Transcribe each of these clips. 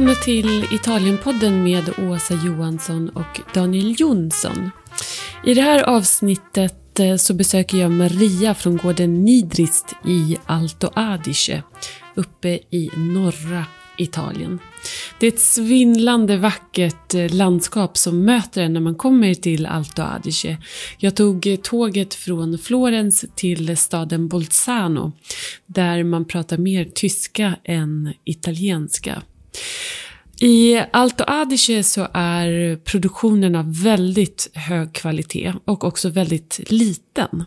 Välkomna till Italienpodden med Åsa Johansson och Daniel Jonsson. I det här avsnittet eh, så besöker jag Maria från gården Nidrist i Alto Adige uppe i norra Italien. Det är ett svindlande vackert eh, landskap som möter en när man kommer till Alto Adige. Jag tog eh, tåget från Florens till staden Bolzano där man pratar mer tyska än italienska. I Alto Adige så är produktionen av väldigt hög kvalitet och också väldigt liten.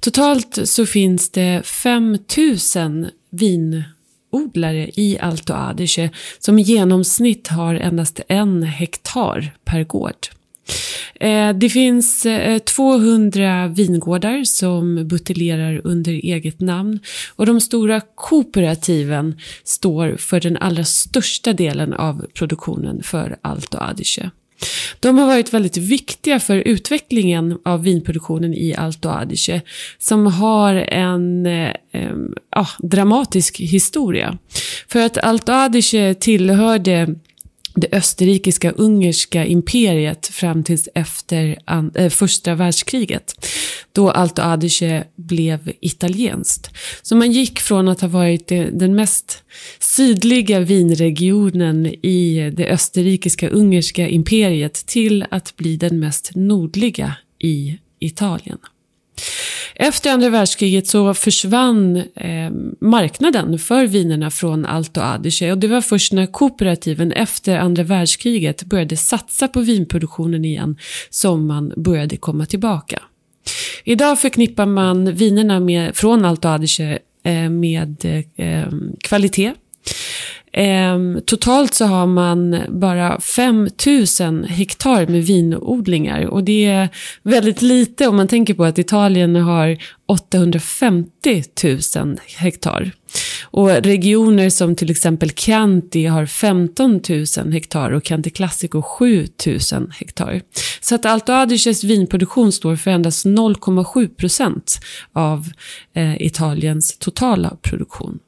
Totalt så finns det 5000 vinodlare i Alto Adige som i genomsnitt har endast en hektar per gård. Eh, det finns eh, 200 vingårdar som buteljerar under eget namn och de stora kooperativen står för den allra största delen av produktionen för Alto Adige. De har varit väldigt viktiga för utvecklingen av vinproduktionen i Alto Adige som har en eh, eh, dramatisk historia. För att Alto Adige tillhörde det österrikiska ungerska imperiet fram tills efter äh, första världskriget. Då Alto Adige blev italienskt. Så man gick från att ha varit den mest sydliga vinregionen i det österrikiska ungerska imperiet till att bli den mest nordliga i Italien. Efter andra världskriget så försvann eh, marknaden för vinerna från Alto Adige och det var först när kooperativen efter andra världskriget började satsa på vinproduktionen igen som man började komma tillbaka. Idag förknippar man vinerna med, från Alto Adige eh, med eh, eh kvalitet Eh, totalt så har man bara 5000 hektar med vinodlingar och det är väldigt lite om man tänker på att Italien har 850 000 hektar. Och regioner som till exempel Chianti har 15 000 hektar och Chianti Classico 7 000 hektar. Så att Alto Adiges vinproduktion står för endast 0,7 procent av eh, Italiens totala produktion.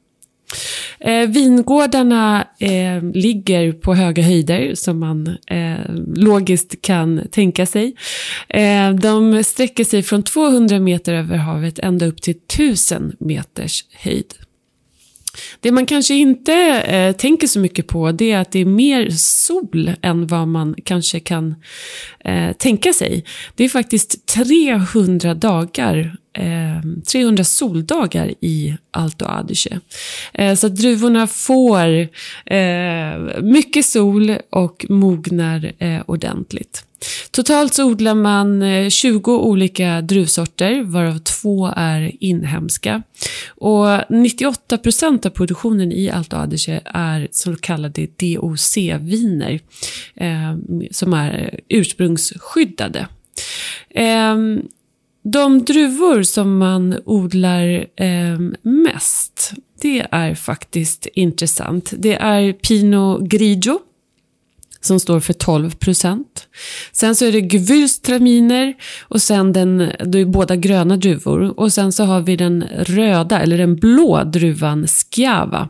Eh, vingårdarna eh, ligger på höga höjder som man eh, logiskt kan tänka sig. Eh, de sträcker sig från 200 meter över havet ända upp till 1000 meters höjd. Det man kanske inte eh, tänker så mycket på det är att det är mer sol än vad man kanske kan eh, tänka sig. Det är faktiskt 300 dagar Eh, 300 soldagar i Alto Adige. Eh, så att druvorna får eh, mycket sol och mognar eh, ordentligt. Totalt så odlar man eh, 20 olika druvsorter, varav två är inhemska. Och 98 procent av produktionen i Alto Adige är så kallade DOC-viner, eh, som är ursprungsskyddade. Ehm, de druvor som man odlar eh, mest, det är faktiskt intressant. Det är Pinot Grigio som står för 12 procent. Sen så är det Gewürztraminer och sen den, det är båda gröna druvor. Och sen så har vi den röda, eller den blå druvan Schiava.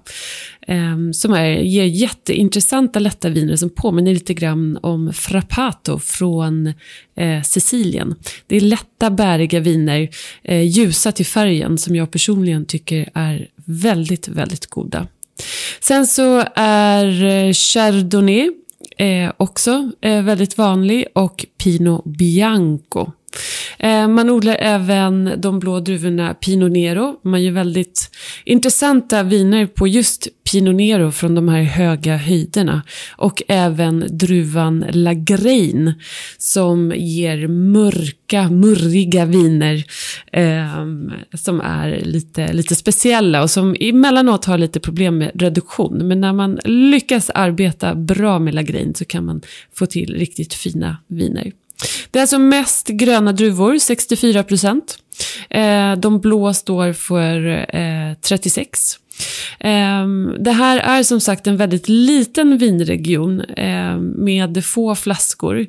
Eh, som är, ger jätteintressanta lätta viner som påminner lite grann om Frappato från eh, Sicilien. Det är lätta, bäriga viner, eh, ljusa till färgen som jag personligen tycker är väldigt, väldigt goda. Sen så är eh, Chardonnay eh, också eh, väldigt vanlig och Pinot Bianco. Eh, man odlar även de blå druvorna Pinot Nero. Man gör väldigt intressanta viner på just Pinot Nero från de här höga höjderna. Och även druvan Lagrein som ger mörka, murriga viner eh, som är lite, lite speciella och som emellanåt har lite problem med reduktion. Men när man lyckas arbeta bra med Lagrein så kan man få till riktigt fina viner. Det är alltså mest gröna druvor, 64 procent. Eh, de blå står för eh, 36. Ehm, det här är som sagt en väldigt liten vinregion eh, med få flaskor.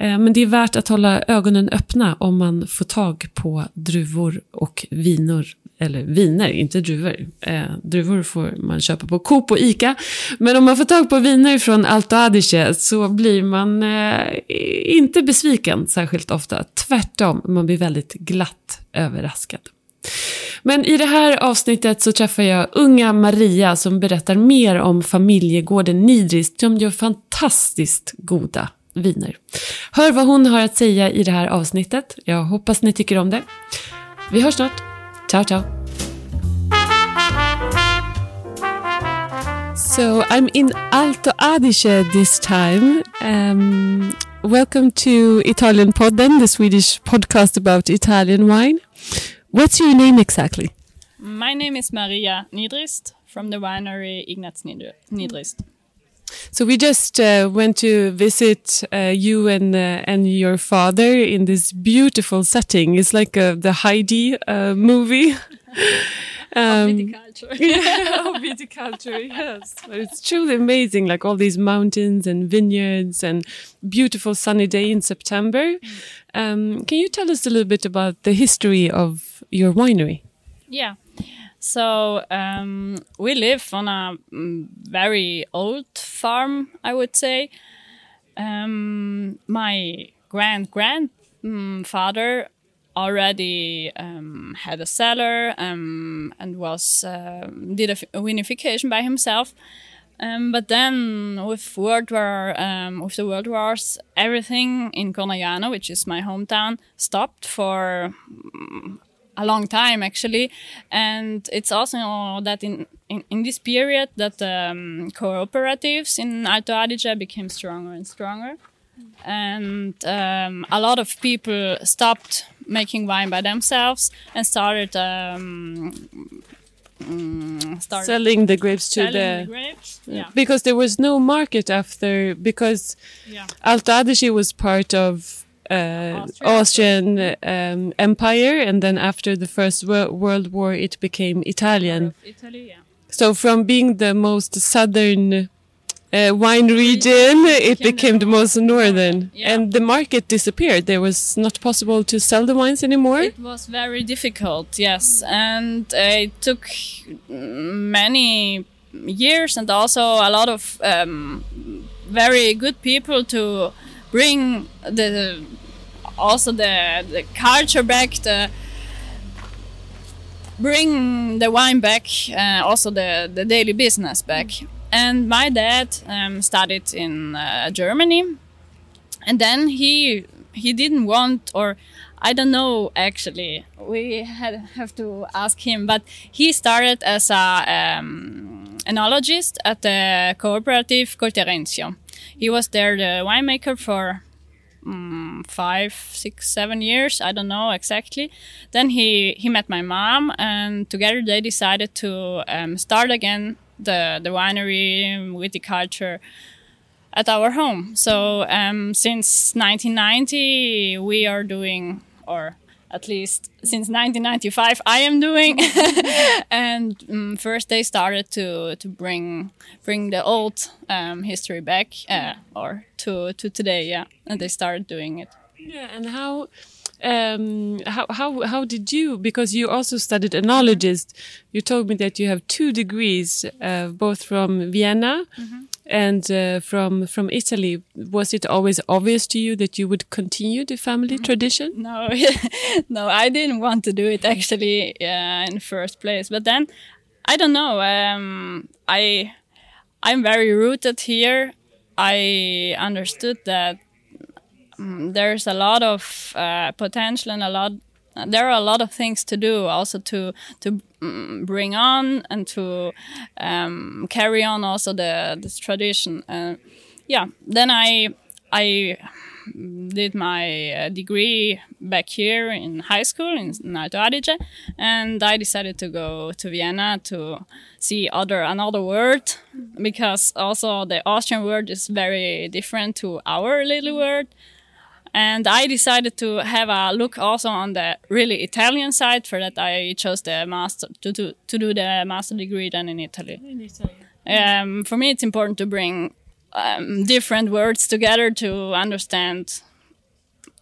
Men det är värt att hålla ögonen öppna om man får tag på druvor och viner eller viner, inte druvor. Eh, druvor får man köpa på Coop och Ica. Men om man får tag på viner från Alto Adige så blir man eh, inte besviken särskilt ofta. Tvärtom, man blir väldigt glatt överraskad. Men i det här avsnittet så träffar jag unga Maria som berättar mer om familjegården Nidris som gör fantastiskt goda viner. Hör vad hon har att säga i det här avsnittet. Jag hoppas ni tycker om det. Vi hörs snart. Ciao, ciao. So I'm in Alto Adige this time. Um, welcome to Italian Podden, the Swedish podcast about Italian wine. What's your name exactly? My name is Maria Niedrist from the winery Ignaz Niedrist. So we just uh, went to visit uh, you and uh, and your father in this beautiful setting. It's like uh, the Heidi uh, movie. um, viticulture. yeah, viticulture, yes. But it's truly amazing, like all these mountains and vineyards and beautiful sunny day in September. Um, can you tell us a little bit about the history of your winery? Yeah. So um, we live on a mm, very old farm, I would say. Um, my grand grandfather already um, had a cellar um, and was uh, did a vinification by himself. Um, but then with World War, um, with the World Wars, everything in Cornaiano, which is my hometown, stopped for a long time actually and it's also that in in, in this period that um, cooperatives in Alto Adige became stronger and stronger and um, a lot of people stopped making wine by themselves and started um, mm, started selling the grapes to the, the grapes, yeah. because there was no market after because yeah. Alto Adige was part of uh, Austrian um, Empire, and then after the First World War, it became Italian. Italy, yeah. So from being the most southern uh, wine region, it became the most northern, yeah. and the market disappeared. There was not possible to sell the wines anymore. It was very difficult, yes, and uh, it took many years and also a lot of um, very good people to bring the also the the culture back the bring the wine back uh, also the the daily business back and my dad um, studied in uh, germany and then he he didn't want or I don't know actually. We had have to ask him, but he started as a um, enologist at the cooperative Colterenzio. He was there the winemaker for um, five, six, seven years. I don't know exactly. Then he he met my mom, and together they decided to um, start again the the winery with the culture at our home. So um, since 1990, we are doing or at least since 1995 I am doing. and um, first they started to to bring bring the old um, history back uh, or to to today, yeah. And they started doing it. Yeah, and how um, how how how did you? Because you also studied enologist. You told me that you have two degrees, uh, both from Vienna mm -hmm. And uh, from from Italy. Was it always obvious to you that you would continue the family mm tradition? No, no, I didn't want to do it actually uh, in the first place. But then I don't know. Um, I I'm very rooted here. I understood that um, there's a lot of uh, potential and a lot there are a lot of things to do also to to um, bring on and to um, carry on also the this tradition. Uh, yeah then i i did my uh, degree back here in high school in Alto Adige, and I decided to go to Vienna to see other another world because also the Austrian world is very different to our little world and I decided to have a look also on the really Italian side. For that, I chose the master to do, to do the master degree then in Italy. In Italy. Um, for me, it's important to bring um, different words together to understand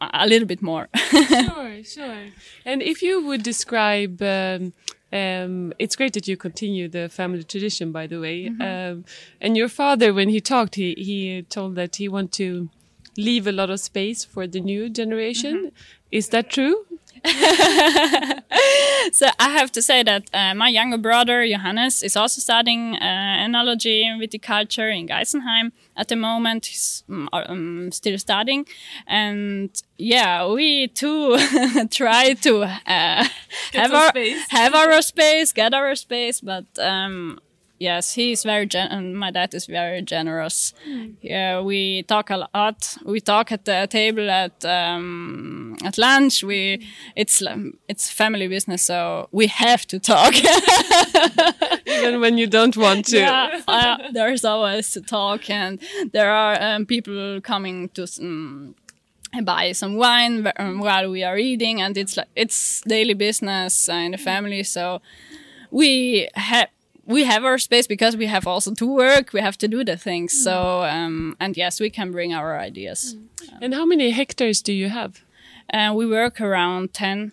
a little bit more. sure, sure. And if you would describe um, Um, it's great that you continue the family tradition, by the way. Um, and your father, when he talked, he, he told that he want to leave a lot of space for the new generation. Is that true? so I have to say that uh, my younger brother Johannes is also studying uh, enology and viticulture in Geisenheim at the moment. He's um, um, still studying, and yeah, we too try to uh, have our space. have our space, get our space, but. Um, Yes, he's very gen- and my dad is very generous. Yeah, we talk a lot. We talk at the table at um, at lunch. We it's um, it's family business, so we have to talk. Even when you don't want to. yeah, uh, there's always to talk, and there are um, people coming to. Um, buy some wine um, while we are eating and it's like it's daily business in the family so we have we have our space because we have also to work we have to do the things. Mm. So um, and yes we can bring our ideas. Mm. And how many hectares do you have? and we work around 10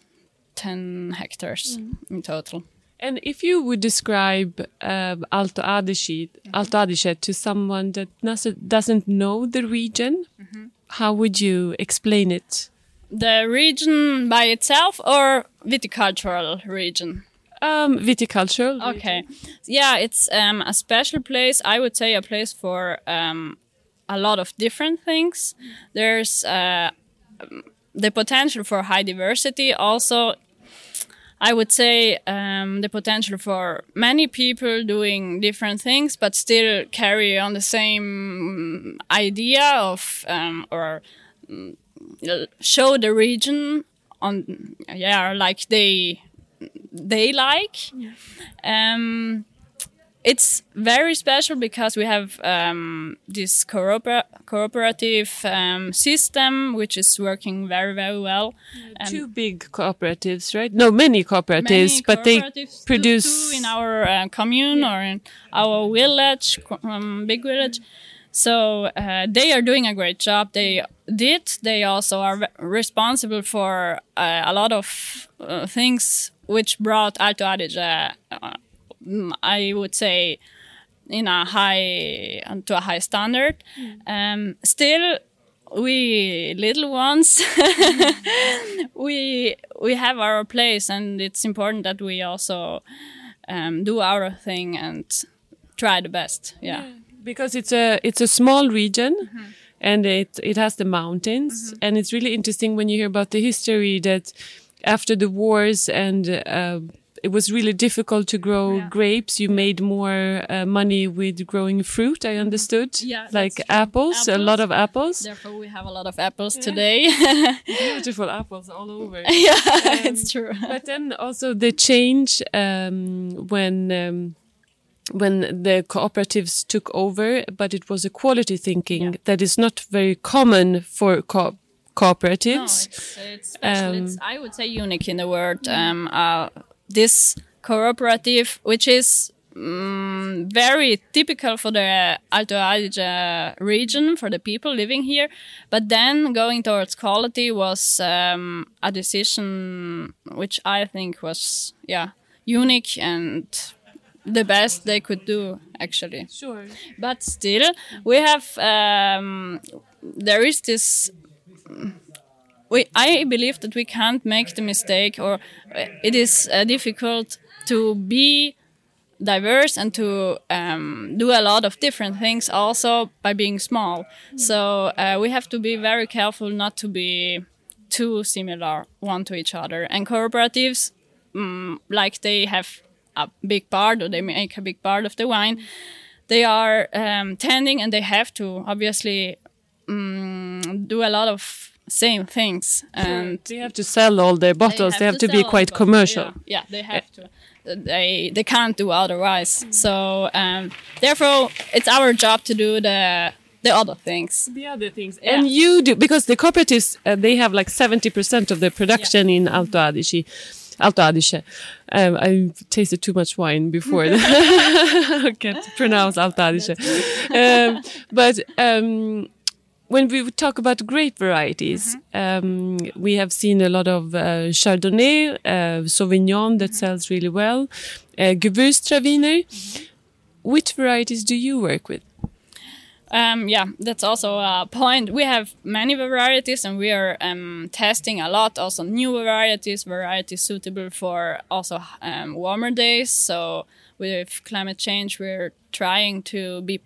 10 hectares mm. in total. And if you would describe um, Alto Adige, mm-hmm. Alto Adige to someone that doesn't doesn't know the region, mm-hmm. how would you explain it? the region by itself or viticultural region Um, viticultural. Okay. Yeah, it's um, a special place. I would say a place for um, a lot of different things. There's uh, um, the potential for high diversity. Also, I would say um, the potential for many people doing different things, but still carry on the same idea of um, or mm, show the region on yeah like they they like. Um, it's very special because we have um, this cooper- cooperative um, system which is working very very well. And Two big cooperatives, right? No, many cooperatives, many but they cooperatives, two- produce. two in our uh, commune or in our village, um, big village. So uh, they are doing a great job. They did. They also are re- responsible for uh, a lot of uh, things which brought Alto Adige, uh, mm, I would say, in a high to a high standard. Um, still, we little ones, we we have our place, and it's important that we also um, do our thing and try the best. Yeah. Because it's a it's a small region Mm-hmm. and it it has the mountains and it's really interesting when you hear about the history that after the wars and uh, it was really difficult to grow Yeah. grapes you made more uh, money with growing fruit i understood Mm-hmm. Yeah, like true. apples, a lot of apples Therefore, we have a lot of apples today. beautiful apples all over yeah, it's true. but then also the change um, when um, when the cooperatives took over, but it was a quality thinking Yeah. that is not very common for co- No, cooperatives. it's, it's. Um, it's, I would say unique in the world. Um, uh, this cooperative, which is mm, very typical for the Alto Adige region, for the people living here. But then going towards quality was um, a decision which I think was, yeah, unique and the best they could do, actually. Sure. but still we have um, there is this we i believe that we can't make the mistake or uh, it is uh, difficult to be diverse and to um, do a lot of different things also by being small. So uh, we have to be very careful not to be too similar one to each other. And cooperatives mm, like they have a big part or they make a big part of the wine they are um, tending and they have to obviously um, do a lot of same things and They have to sell all their bottles. They have, to, be quite it, commercial. Yeah, yeah, they have to. They they can't do otherwise. So um, therefore, it's our job to do the the other things. The other things, and you do because the cooperatives uh, they have like seventy percent of the production in Alto Adige. Alto Adige. Um, I tasted too much wine before I can't pronounce Alto Adige. Um, but um, when we talk about grape varieties, um, we have seen a lot of uh, Chardonnay, uh, Sauvignon that sells really well, uh, Gewürztraminer. Which varieties do you work with? Um, yeah, that's also a point. We have many varieties, and we are um, testing a lot. Also, new varieties, varieties suitable for also um, warmer days. So, with climate change, we're trying to be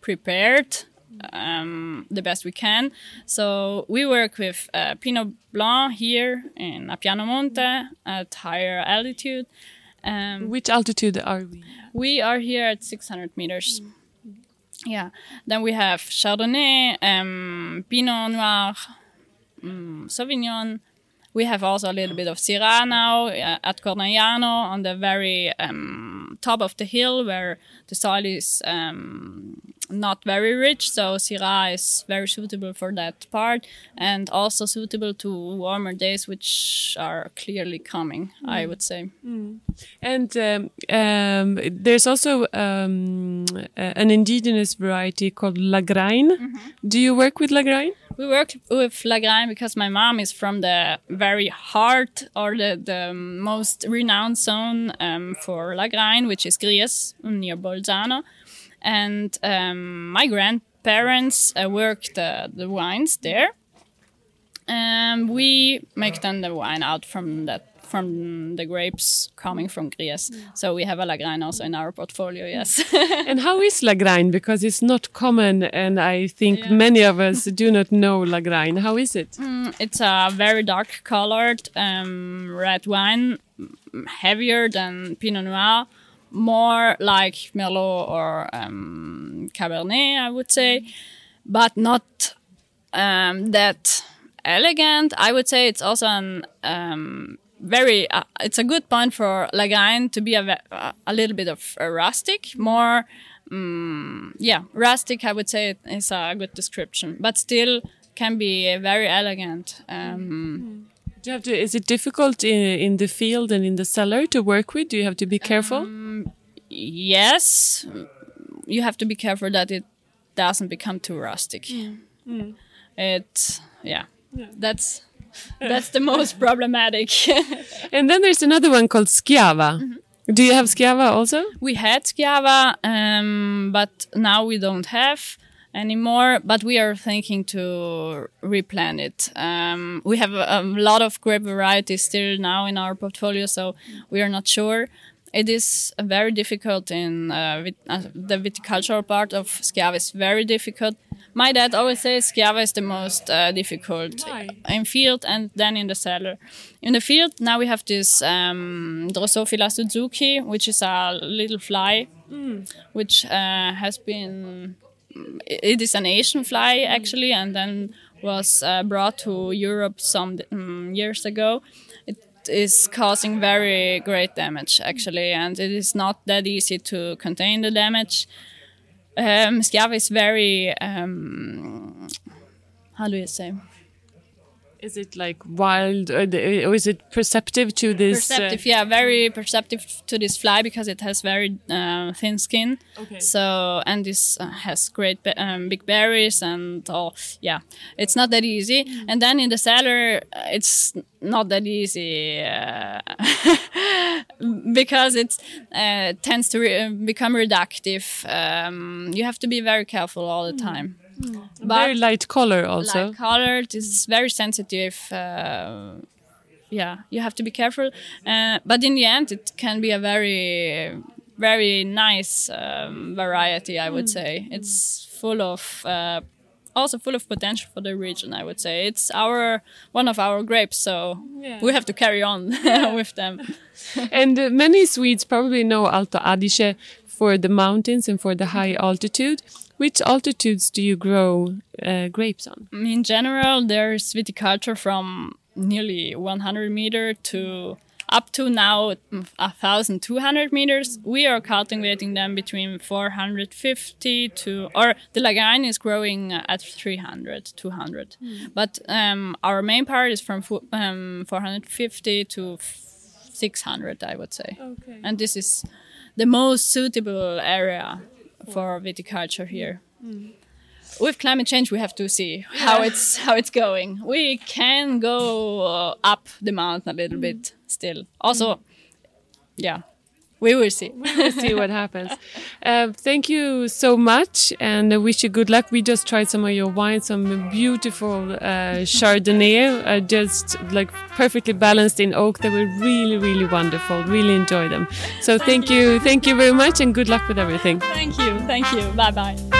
prepared um, the best we can. So, we work with uh, Pinot Blanc here in Appiano Monte at higher altitude. Um, Which altitude are we? we are here at 600 meters. Yeah. Then we have Chardonnay, um, Pinot Noir, um, Sauvignon. We have also a little bit of Syrah now uh, at Cornaiano on the very um, top of the hill where the soil is um, not very rich. So Syrah is very suitable for that part and also suitable to warmer days, which are clearly coming, I would say. And um, um, there's also um, an indigenous variety called Lagrein. Do you work with Lagrein? We work with Lagrein because my mom is from the very heart or the, the most renowned zone um, for Lagrein, which is Gries near Bolzano. And um, my grandparents uh, work the, the wines there. And we make then the wine out from that from the grapes coming from Gries. So we have a Lagrein also in our portfolio, yes. and how is Lagrein? Because it's not common, and I think Yeah. many of us do not know Lagrein. How is it? It's a very dark colored um, red wine, heavier than Pinot Noir, more like Merlot or um, Cabernet, I would say, but not um, that elegant. I would say it's also an um, very. Uh, it's a good point for Lagrein to be a, uh, a little bit of a rustic, more. Um, yeah, rustic. I would say is a good description, but still can be very elegant. Um, Do you have to? Is it difficult in, in the field and in the cellar to work with? Do you have to be careful? Yes, you have to be careful that it doesn't become too rustic. It, yeah, that's that's the most problematic. and then there's another one called Schiava. Mm-hmm. Do you have Schiava also? we had Schiava, um, but now we don't have anymore. But we are thinking to replant it. Um, we have a, a lot of grape varieties still now in our portfolio, so we are not sure. It is very difficult in uh, vit- uh, the viticultural part of Schiava is very difficult. My dad always says Schiava is the most uh, difficult Why? in field and then in the cellar. In the field, now we have this um, Drosophila suzukii, which is a little fly, which uh, has been. It is an Asian fly actually, and then was uh, brought to Europe some um, years ago. Is causing very great damage actually, and it is not that easy to contain the damage. Um, is very. Um, how do you say? Is it like wild, or, the, or is it perceptive to this? uh, perceptive yeah very perceptive to this fly because it has very uh, thin skin. Okay. so and this uh, has great um, big berries and all yeah. It's not that easy. And then in the cellar uh, it's not that easy uh, because it uh, tends to re- become reductive um, you have to be very careful all the time very light color also. light colored is very sensitive uh, yeah you have to be careful uh, but in the end it can be a very very nice um, variety i would say it's full of uh, also full of potential for the region i would say it's our one of our grapes so Yeah. we have to carry on with them and uh, many Swedes probably know Alto Adige for the mountains and for the high altitude. Which altitudes do you grow uh, grapes on? in general, there's viticulture from nearly 100 meter to up to now 1,200 meters. We are cultivating them between 450 to, or the Lagrein is growing at 300, 200. But um, our main part is from um, 450 to 600, I would say. Okay. And this is the most suitable area for viticulture mm. here. Mm. with climate change, we have to see how it's how it's going. We can go uh, up the mountain a little mm. bit still. Also, yeah, we will see. we'll see what happens. Uh, thank you so much, and I wish you good luck. We just tried some of your wines, some beautiful uh, Chardonnay, uh, just like perfectly balanced in oak. They were really, really wonderful. Really enjoy them. So thank, you. thank you very much, and good luck with everything. Thank you, thank you. Bye bye.